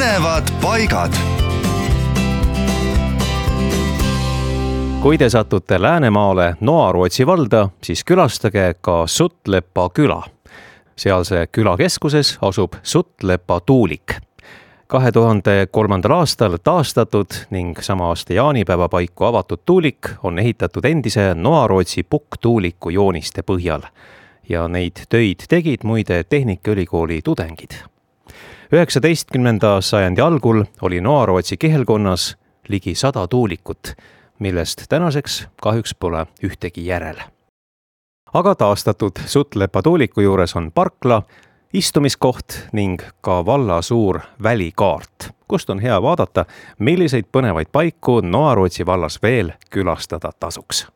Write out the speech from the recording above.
põnevad paigad. kui te satute Läänemaale Noa-Rootsi valda, siis külastage ka Suttlepa küla. sealse küla keskuses asub Suttlepa tuulik kahe tuhande kolmandal aastal taastatud ning sama aasta jaanipäeva paiku avatud tuulik on ehitatud endise Noa-Rootsi pukktuuliku jooniste põhjal. ja neid töid tegid muide Tehnikaülikooli tudengid. Üheksateistkümnenda sajandi algul oli Noa-Rootsi kihelkonnas ligi sada tuulikut, millest tänaseks kahjuks pole ühtegi järel. aga taastatud Suttlepa tuuliku juures on parkla istumiskoht ning ka valla suur välikaart, kust on hea vaadata, milliseid põnevaid paiku Noa-Rootsi vallas veel külastada tasuks